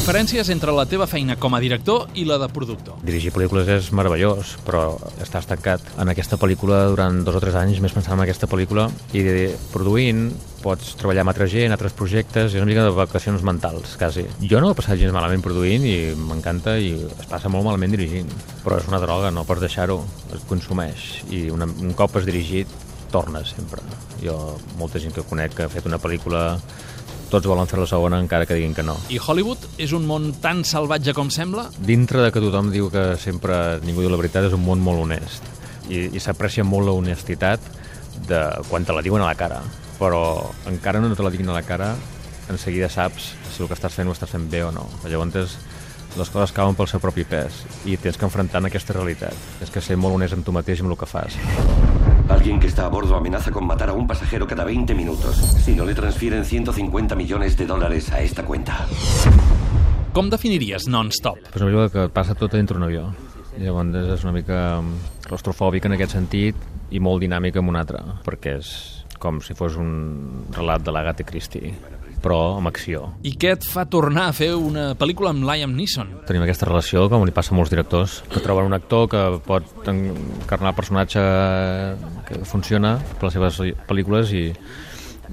Diferències entre la teva feina com a director i la de productor. Dirigir pel·lícules és meravellós, però estàs tancat en aquesta pel·lícula durant dos o tres anys més pensant en aquesta pel·lícula i produint pots treballar amb altra gent, altres projectes, és una mica de vacacions mentals, quasi. Jo no he passat gens malament produint i m'encanta i es passa molt malament dirigint, però és una droga, no pots deixar-ho, es consumeix i una, un cop has dirigit tornes sempre. Jo, molta gent que conec que ha fet una pel·lícula tots volen fer la segona encara que diguin que no. I Hollywood és un món tan salvatge com sembla? Dintre de que tothom diu que sempre ningú diu la veritat, és un món molt honest. I, i s'aprecia molt la honestitat de quan te la diuen a la cara. Però encara no te la diguin a la cara, en seguida saps si el que estàs fent ho estàs fent bé o no. Llavors, les coses cauen pel seu propi pes i tens que enfrontar en aquesta realitat. És que ser molt honest amb tu mateix i amb el que fas. Alguien que está a bordo amenaza con matar a un pasajero cada 20 minutos si no le transfieren 150 millones de dólares a esta cuenta. Com definiries non-stop? Pues una pel·lícula que passa tot dintre un avió. Llavors és una mica claustrofòbic en aquest sentit i molt dinàmic en un altre, perquè és com si fos un relat de l'Agatha Christie però amb acció. I què et fa tornar a fer una pel·lícula amb Liam Neeson? Tenim aquesta relació, com li passa a molts directors, que troben un actor que pot encarnar el personatge que funciona per les seves pel·lícules i,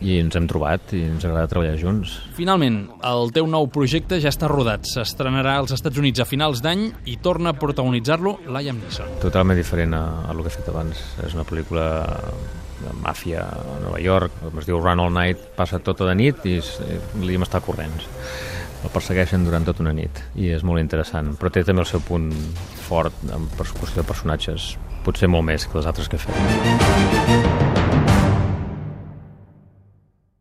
i ens hem trobat i ens agrada treballar junts. Finalment, el teu nou projecte ja està rodat. S'estrenarà als Estats Units a finals d'any i torna a protagonitzar-lo Liam Neeson. Totalment diferent a, a el que he fet abans. És una pel·lícula de màfia a Nova York, es diu Run All Night, passa tota de nit i li està corrents. El persegueixen durant tota una nit i és molt interessant, però té també el seu punt fort en persecució de personatges, potser molt més que les altres que he fet.